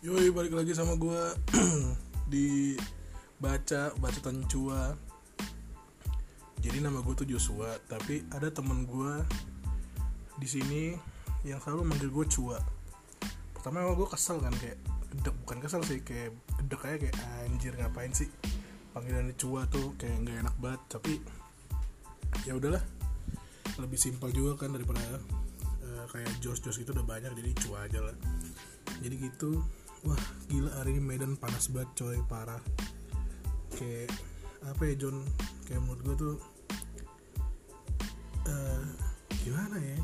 Yoi balik lagi sama gue di baca baca tencua. Jadi nama gue tuh Joshua, tapi ada temen gue di sini yang selalu manggil gue Cua. Pertama gue kesel kan kayak gedek bukan kesel sih kayak gedek kayak kayak anjir ngapain sih panggilan Cua tuh kayak nggak enak banget. Tapi ya udahlah lebih simpel juga kan daripada uh, kayak Jos Jos itu udah banyak jadi Cua aja lah. Jadi gitu wah gila hari ini Medan panas banget coy parah. Kayak apa ya John? Kayak menurut gue tuh uh, gimana ya?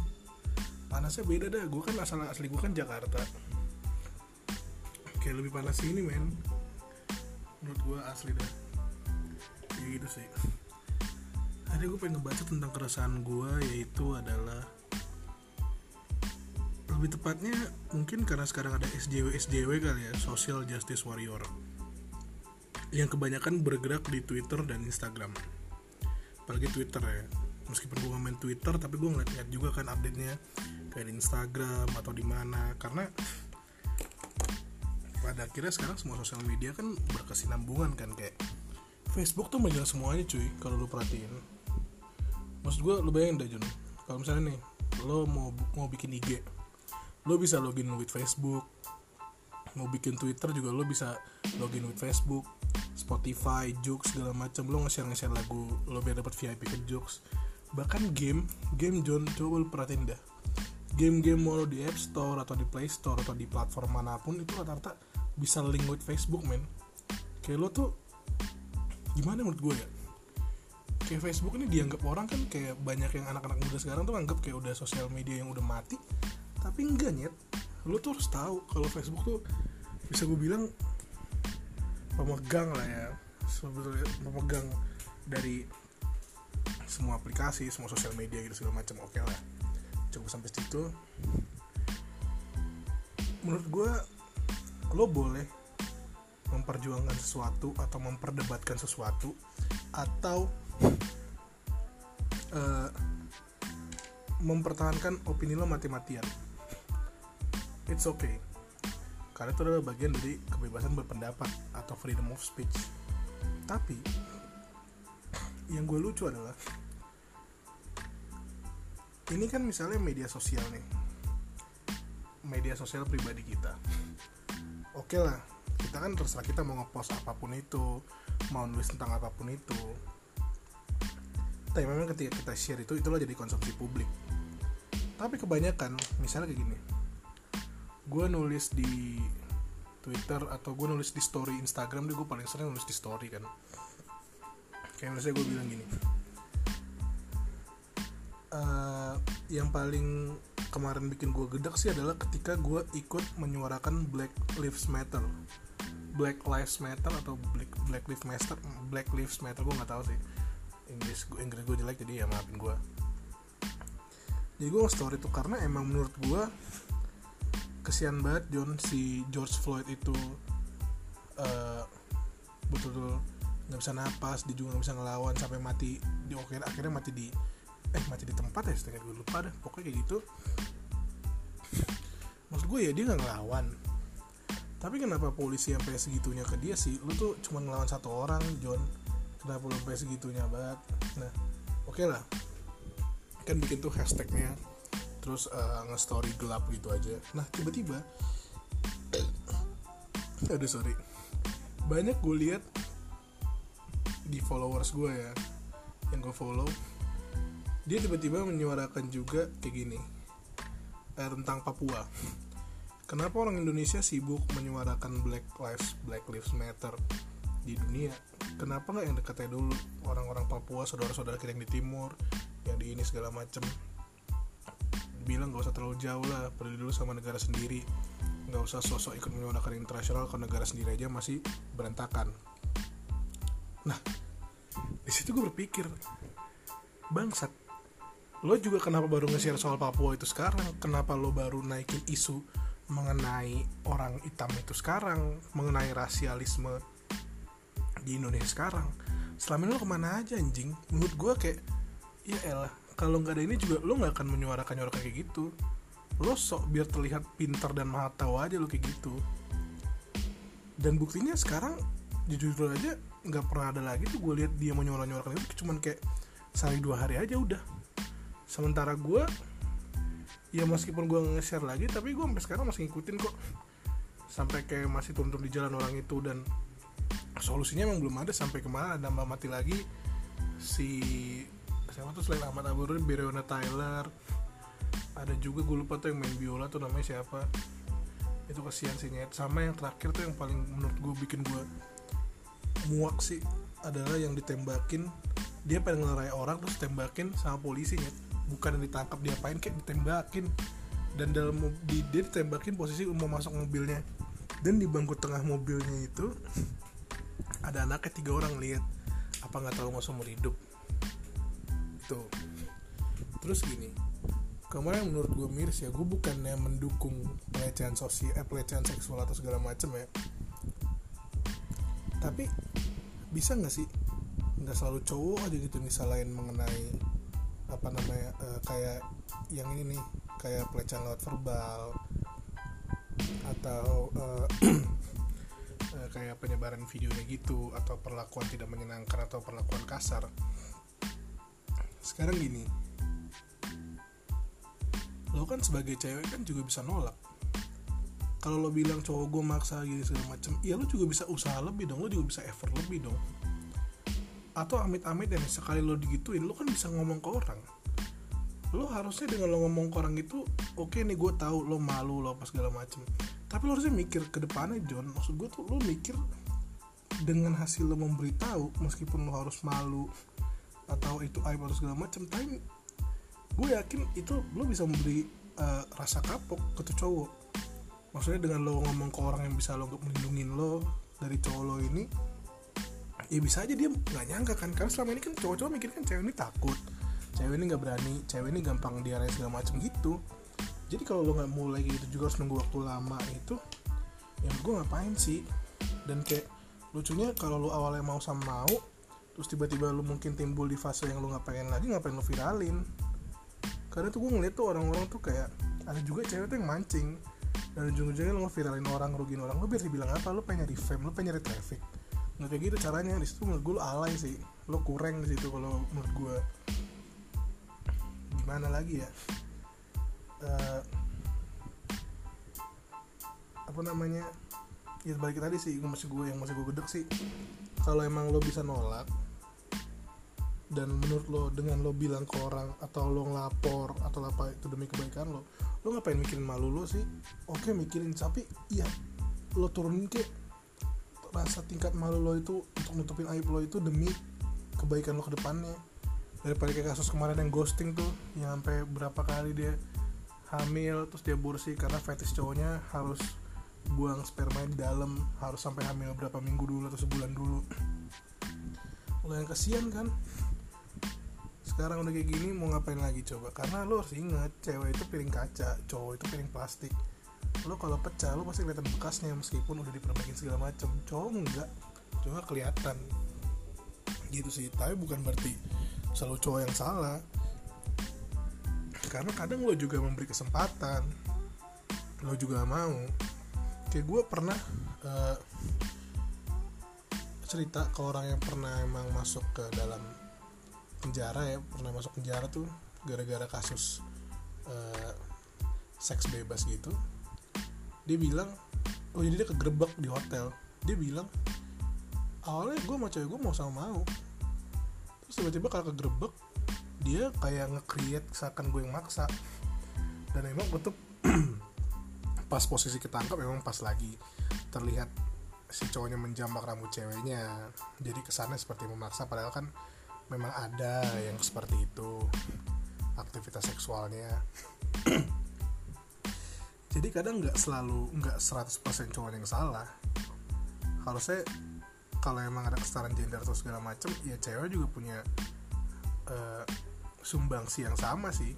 Panasnya beda dah gue kan asal asli gue kan Jakarta. Kayak lebih panas sini men. Menurut gue asli dah. Ya gitu sih. Hari gue pengen ngebaca tentang keresahan gue yaitu adalah lebih tepatnya mungkin karena sekarang ada SJW SJW kali ya Social Justice Warrior. Yang kebanyakan bergerak di Twitter dan Instagram. Apalagi Twitter ya. Meskipun gue main Twitter tapi gue ngeliat juga kan update nya kayak di Instagram atau di mana. Karena pada akhirnya sekarang semua sosial media kan berkesinambungan kan kayak Facebook tuh megang semuanya cuy kalau lu perhatiin. Maksud gue lu bayangin dah Jun. Kalau misalnya nih lo mau mau bikin IG lo bisa login with Facebook mau bikin Twitter juga lo bisa login with Facebook Spotify, Joox segala macam. Lo nge-share nge-share lagu lo biar dapat VIP ke Joox bahkan game game John coba lo perhatiin dah. Game-game mau di App Store atau di Play Store atau di platform mana pun itu rata-rata bisa link with Facebook men. Kayak lo tuh gimana menurut gue ya? Kayak Facebook ini dianggap orang kan kayak banyak yang anak-anak muda sekarang tuh anggap kayak udah sosial media yang udah mati tapi enggak nyet. Lu tuh harus tahu kalau Facebook tuh bisa gue bilang pemegang lah ya. Sebetulnya pemegang dari semua aplikasi semua sosial media gitu segala macam. Oke lah. Cukup sampai situ. Menurut gue lo boleh memperjuangkan sesuatu atau memperdebatkan sesuatu atau uh, mempertahankan opini lo mati-matian it's okay. Karena itu adalah bagian dari kebebasan berpendapat atau freedom of speech. Tapi yang gue lucu adalah ini kan misalnya media sosial nih. Media sosial pribadi kita. Oke okay lah kita kan terserah kita mau ngepost apa pun itu mau nulis tentang apa pun itu. Tapi memang ketika kita share itu itulah jadi konsumsi publik. Tapi kebanyakan misalnya kayak gini gue nulis di Twitter atau gue nulis di story Instagram deh gue paling sering nulis di story kan. Kayak misalnya gue bilang gini. Uh, yang paling kemarin bikin gue gedek sih adalah ketika gue ikut menyuarakan Black Lives Matter. Black Lives Matter atau Black Black Lives Matter Black Lives Matter gue nggak tahu sih. Inggris gue Inggris gue jelek jadi ya maafin gue jadi gue nge-story itu karena emang menurut gue kesian banget John si George Floyd itu uh, betul-betul nggak bisa napas dia juga nggak bisa ngelawan sampai mati di akhirnya akhirnya mati di eh mati di tempat ya setengah gue lupa dah pokoknya kayak gitu. Maksud gue ya dia nggak ngelawan. Tapi kenapa polisi sampai segitunya ke dia sih? Lu tuh cuma ngelawan satu orang John. Kenapa lu sampai segitunya banget? Nah oke okay lah. Kan bikin tuh hashtagnya terus uh, nge-story gelap gitu aja. Nah tiba-tiba aduh sorry. Banyak gue lihat di followers gue ya yang gue follow dia tiba-tiba menyuarakan juga kayak gini eh, tentang Papua. Kenapa orang Indonesia sibuk menyuarakan Black Lives Black Lives Matter di dunia? Kenapa nggak yang dekatnya dulu? Orang-orang Papua saudara-saudara kita yang di timur yang di ini segala macem bilang gak usah terlalu jauh lah peduli dulu sama negara sendiri. Nggak usah sosok ikut menyuarakan internasional kalau negara sendiri aja masih berantakan. Nah di situ gue berpikir bangsat lo juga kenapa baru nge-share soal Papua itu sekarang? Kenapa lo baru naikin isu mengenai orang hitam itu sekarang mengenai rasialisme di Indonesia sekarang? Selama ini lo ke mana aja anjing? Menurut gue kayak ya elah kalau nggak ada ini juga lo nggak akan menyuarakan nyuarakan kayak gitu. Lo sok biar terlihat pintar dan maha tahu aja lo kayak gitu. Dan buktinya sekarang jujur aja nggak pernah ada lagi tuh gue lihat dia mau nyuara nyuarakan itu cuman kayak sehari dua hari aja udah. Sementara gue ya meskipun gue nge-share lagi tapi gue sampai sekarang masih ngikutin kok. Sampai kayak masih turun di jalan orang itu dan solusinya emang belum ada sampai ke mana ada mati lagi si siapa tuh selain Ahmad Abur Breonna Tyler ada juga gue lupa tuh yang main biola tuh namanya siapa. Itu kasihan sih nyet sama yang terakhir tuh yang paling menurut gue bikin gue muak sih adalah yang ditembakin. Dia pengen ngelarai orang terus tembakin sama polisi nyet bukan yang ditangkap diapain kayak ditembakin. Dan dalam di, dia ditembakin posisi mau masuk mobilnya. Dan di bangku tengah mobilnya itu ada anaknya tiga orang lihat. Apa nggak tahu masuk seumur hidup tuh terus gini kemarin menurut gue miris ya gue bukannya mendukung pelecehan sosial eh, pelecehan seksual atau segala macam ya. Tapi bisa nggak sih nggak selalu cowok aja gitu misalain mengenai apa namanya uh, kayak yang ini nih kayak pelecehan lewat verbal atau uh, kayak penyebaran videonya gitu atau perlakuan tidak menyenangkan atau perlakuan kasar sekarang gini. Lo kan sebagai cewek kan juga bisa nolak. Kalau lo bilang cowok gue maksa gini segala macem ya lo juga bisa usaha lebih dong lo juga bisa effort lebih dong. Atau amit-amit ya sekali lo digituin lo kan bisa ngomong ke orang. Lo harusnya dengan lo ngomong ke orang itu oke okay nih gue tahu lo malu lo apa segala macem. Tapi lo harusnya mikir ke depannya John. Maksud gue tuh lo mikir dengan hasil lo memberitahu meskipun lo harus malu atau itu aib atau segala macem tapi gue yakin itu lo bisa memberi uh, rasa kapok ke tuh cowok. Maksudnya dengan lo ngomong ke orang yang bisa lo melindungi lo dari cowok lo ini ya bisa aja dia nggak nyangka kan. Karena selama ini kan cowok-cowok mikir kan cewek ini takut cewek ini nggak berani cewek ini gampang diarahin segala macam gitu. Jadi kalau lo nggak mulai gitu juga harus nunggu waktu lama itu ya gue ngapain sih? Dan kayak lucunya kalau lo awalnya mau sama mau terus tiba-tiba lo mungkin timbul di fase yang lo nggak pengen lagi ngapain lo viralin? Karena tuh gue ngeliat tuh orang-orang tuh kayak ada juga cewek tuh yang mancing. Dan ujung-ujungnya lo viralin orang rugiin orang. Lo biar dibilang apa? Lo pengen nyari fame lo pengen nyari traffic. Nggak kayak gitu caranya. Di situ menurut gue lo alay sih. Lo kurang di situ kalau menurut gue gimana lagi ya? Uh, apa namanya? Ya balik tadi sih masih gue yang masih gue gedek sih. Kalau emang lo bisa nolak dan menurut lo dengan lo bilang ke orang atau lo ngelapor atau apa itu demi kebaikan lo lo ngapain mikirin malu lo sih? Oke mikirin tapi iya lo turunin ke rasa tingkat malu lo itu untuk nutupin aib lo itu demi kebaikan lo ke depannya. Daripada kayak kasus kemarin yang ghosting tuh yang sampai berapa kali dia hamil terus dia bursi karena fetish cowoknya harus buang sperma di dalam harus sampai hamil berapa minggu dulu atau sebulan dulu. Lo yang kasihan kan sekarang udah kayak gini mau ngapain lagi coba? Karena lo harus inget cewek itu piring kaca cowok itu piring plastik. Lo kalau pecah lo pasti kelihatan bekasnya meskipun udah diperbaiki segala macam cowok enggak cowok kelihatan. Gitu sih tapi bukan berarti selalu cowok yang salah. Karena kadang lo juga memberi kesempatan lo juga mau. Kayak gue pernah uh, cerita ke orang yang pernah emang masuk ke dalam penjara ya pernah masuk penjara tuh gara-gara kasus uh, seks bebas gitu. Dia bilang oh jadi dia kegerebek di hotel. Dia bilang awalnya gue sama cewek gue mau sama mau. Terus tiba-tiba kalau kegerebek dia kayak nge-create seakan gue yang maksa. Dan emang betul pas posisi ketangkap memang pas lagi terlihat si cowoknya menjambak rambut ceweknya. Jadi kesannya seperti memaksa padahal kan memang ada yang seperti itu aktivitas seksualnya. Jadi kadang nggak selalu nggak 100% cowok yang salah. Harusnya kalau emang ada kesetaraan gender atau segala macem ya cewek juga punya uh, sumbangsi yang sama sih.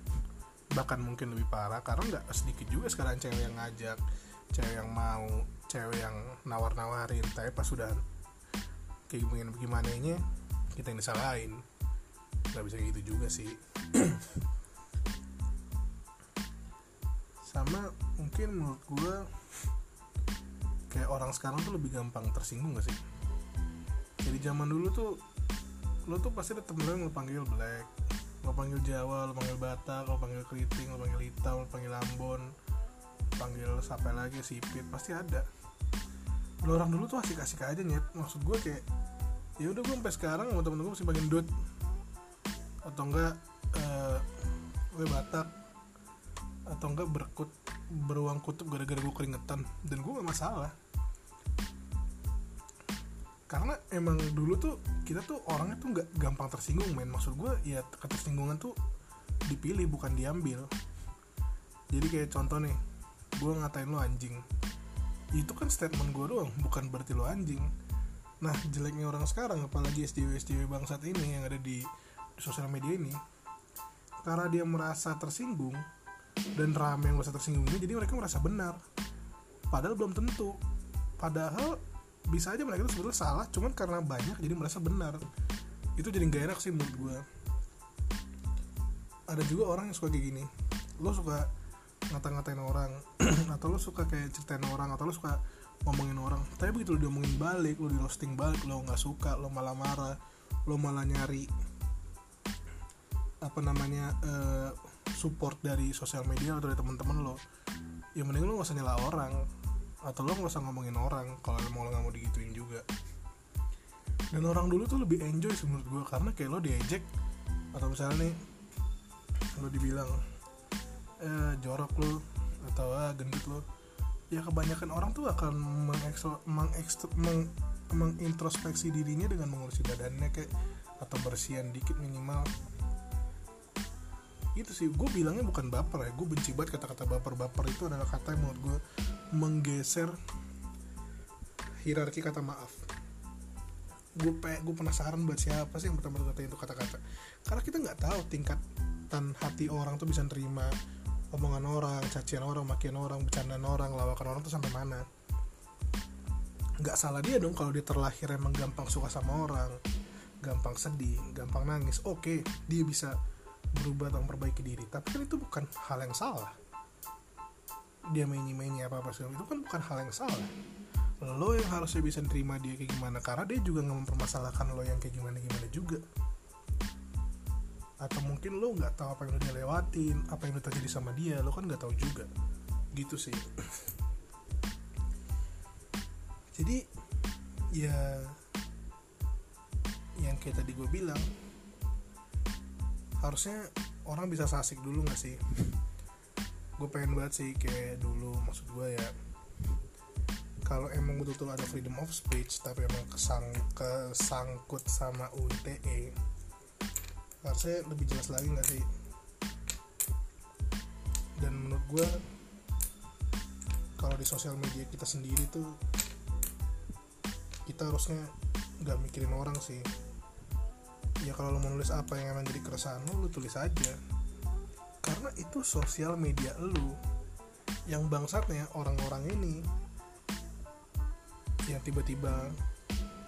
Bahkan mungkin lebih parah karena nggak sedikit juga sekarang cewek yang ngajak cewek yang mau cewek yang nawar-nawarin. Tapi pas sudah kayak gimana gimana nya kita yang disalahin. Nggak bisa gitu juga sih. Sama mungkin menurut gue kayak orang sekarang tuh lebih gampang tersinggung gak sih? Jadi zaman dulu tuh lo tuh pasti ada temen lo yang lo panggil black lo panggil jawa lo panggil batak lo panggil keriting lo panggil hitam lo panggil ambon panggil siapa lagi sipit pasti ada. Lo orang dulu tuh asik-asik aja nyet. Maksud gue kayak ya udah gue sampai sekarang sama temen gue masih panggil dut. Atau enggak eh gue batak. Atau enggak berkut beruang kutub gara-gara gue keringetan. Dan gue gak masalah. Karena emang dulu tuh kita tuh orangnya tuh nggak gampang tersinggung men. Maksud gue ya ketersinggungan tuh dipilih bukan diambil. Jadi kayak contoh nih gue ngatain lo anjing. Itu kan statement gue doang bukan berarti lo anjing nah jeleknya orang sekarang apalagi SJW SJW bangsat ini yang ada di, sosial media ini karena dia merasa tersinggung dan rame yang merasa tersinggung ini jadi mereka merasa benar. Padahal belum tentu. Padahal bisa aja mereka itu sebetulnya salah cuman karena banyak jadi merasa benar. Itu jadi gak enak sih menurut gue ada juga orang yang suka kayak gini. Lo suka ngata-ngatain orang atau lo suka kayak ceritain orang atau lo suka ngomongin orang. Tapi begitu lo diomongin balik lo di roasting balik lo nggak suka lo malah marah lo malah nyari apa namanya eh, support dari sosial media atau dari teman-teman lo ya mending lo gak usah nyela orang atau lo gak usah ngomongin orang kalau emang lo gak mau digituin juga. Dan orang dulu tuh lebih enjoy sih menurut gue karena kayak lo diejek atau misalnya nih lo dibilang eh, jorok lo atau ah, gendut lo ya kebanyakan orang tuh akan mengekstro, meng, mengintrospeksi dirinya dengan mengurusi badannya kayak atau bersihan dikit minimal. Itu sih gue bilangnya bukan baper ya gue benci banget kata-kata baper-baper itu adalah kata yang menurut gue menggeser hierarki kata maaf. Gue gue penasaran buat siapa sih yang pertama kata itu kata-kata. Karena kita nggak tahu tingkatan hati orang tuh bisa nerima omongan orang cacian orang makian orang bercandaan orang lawakan orang tuh sampai mana? Nggak salah dia dong kalau dia terlahir emang gampang suka sama orang gampang sedih gampang nangis. Oke dia bisa berubah atau memperbaiki diri. Tapi kan itu bukan hal yang salah. Dia main-main apa apa segala itu kan bukan hal yang salah. Lo yang harusnya bisa terima dia kayak gimana karena dia juga nggak mempermasalahkan lo yang kayak gimana gimana juga atau mungkin lo nggak tahu apa yang udah dia lewatin apa yang udah terjadi sama dia lo kan nggak tahu juga. Gitu sih. Jadi ya yang kayak tadi gue bilang harusnya orang bisa sasik dulu gak sih? Gue pengen banget sih kayak dulu maksud gue ya kalau emang betul-betul ada freedom of speech tapi emang kesang kesangkut sama UITE harusnya lebih jelas lagi gak sih? Dan menurut gue kalau di sosial media kita sendiri tuh kita harusnya nggak mikirin orang sih. Ya kalau lo mau nulis apa yang emang jadi keresahan lo lo tulis aja. Karena itu sosial media lo yang bangsatnya orang-orang ini yang tiba-tiba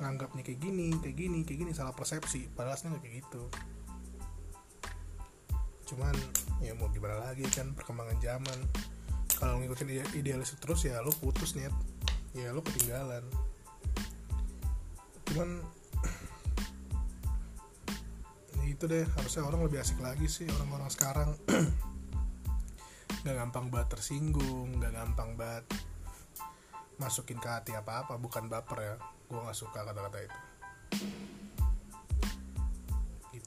nganggapnya kayak gini kayak gini kayak gini salah persepsi. Padahal aslinya nggak kayak gitu cuman ya mau gimana lagi kan perkembangan zaman. Kalau ngikutin idealis terus ya lo putus net ya lo ketinggalan. Cuman itu deh harusnya orang lebih asik lagi sih orang-orang sekarang. Nggak gampang banget tersinggung nggak gampang banget masukin ke hati apa-apa bukan baper ya. Gue nggak suka kata-kata itu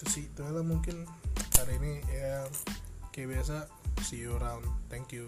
itu sih. Itu mungkin hari ini ya kayak biasa see you around. Thank you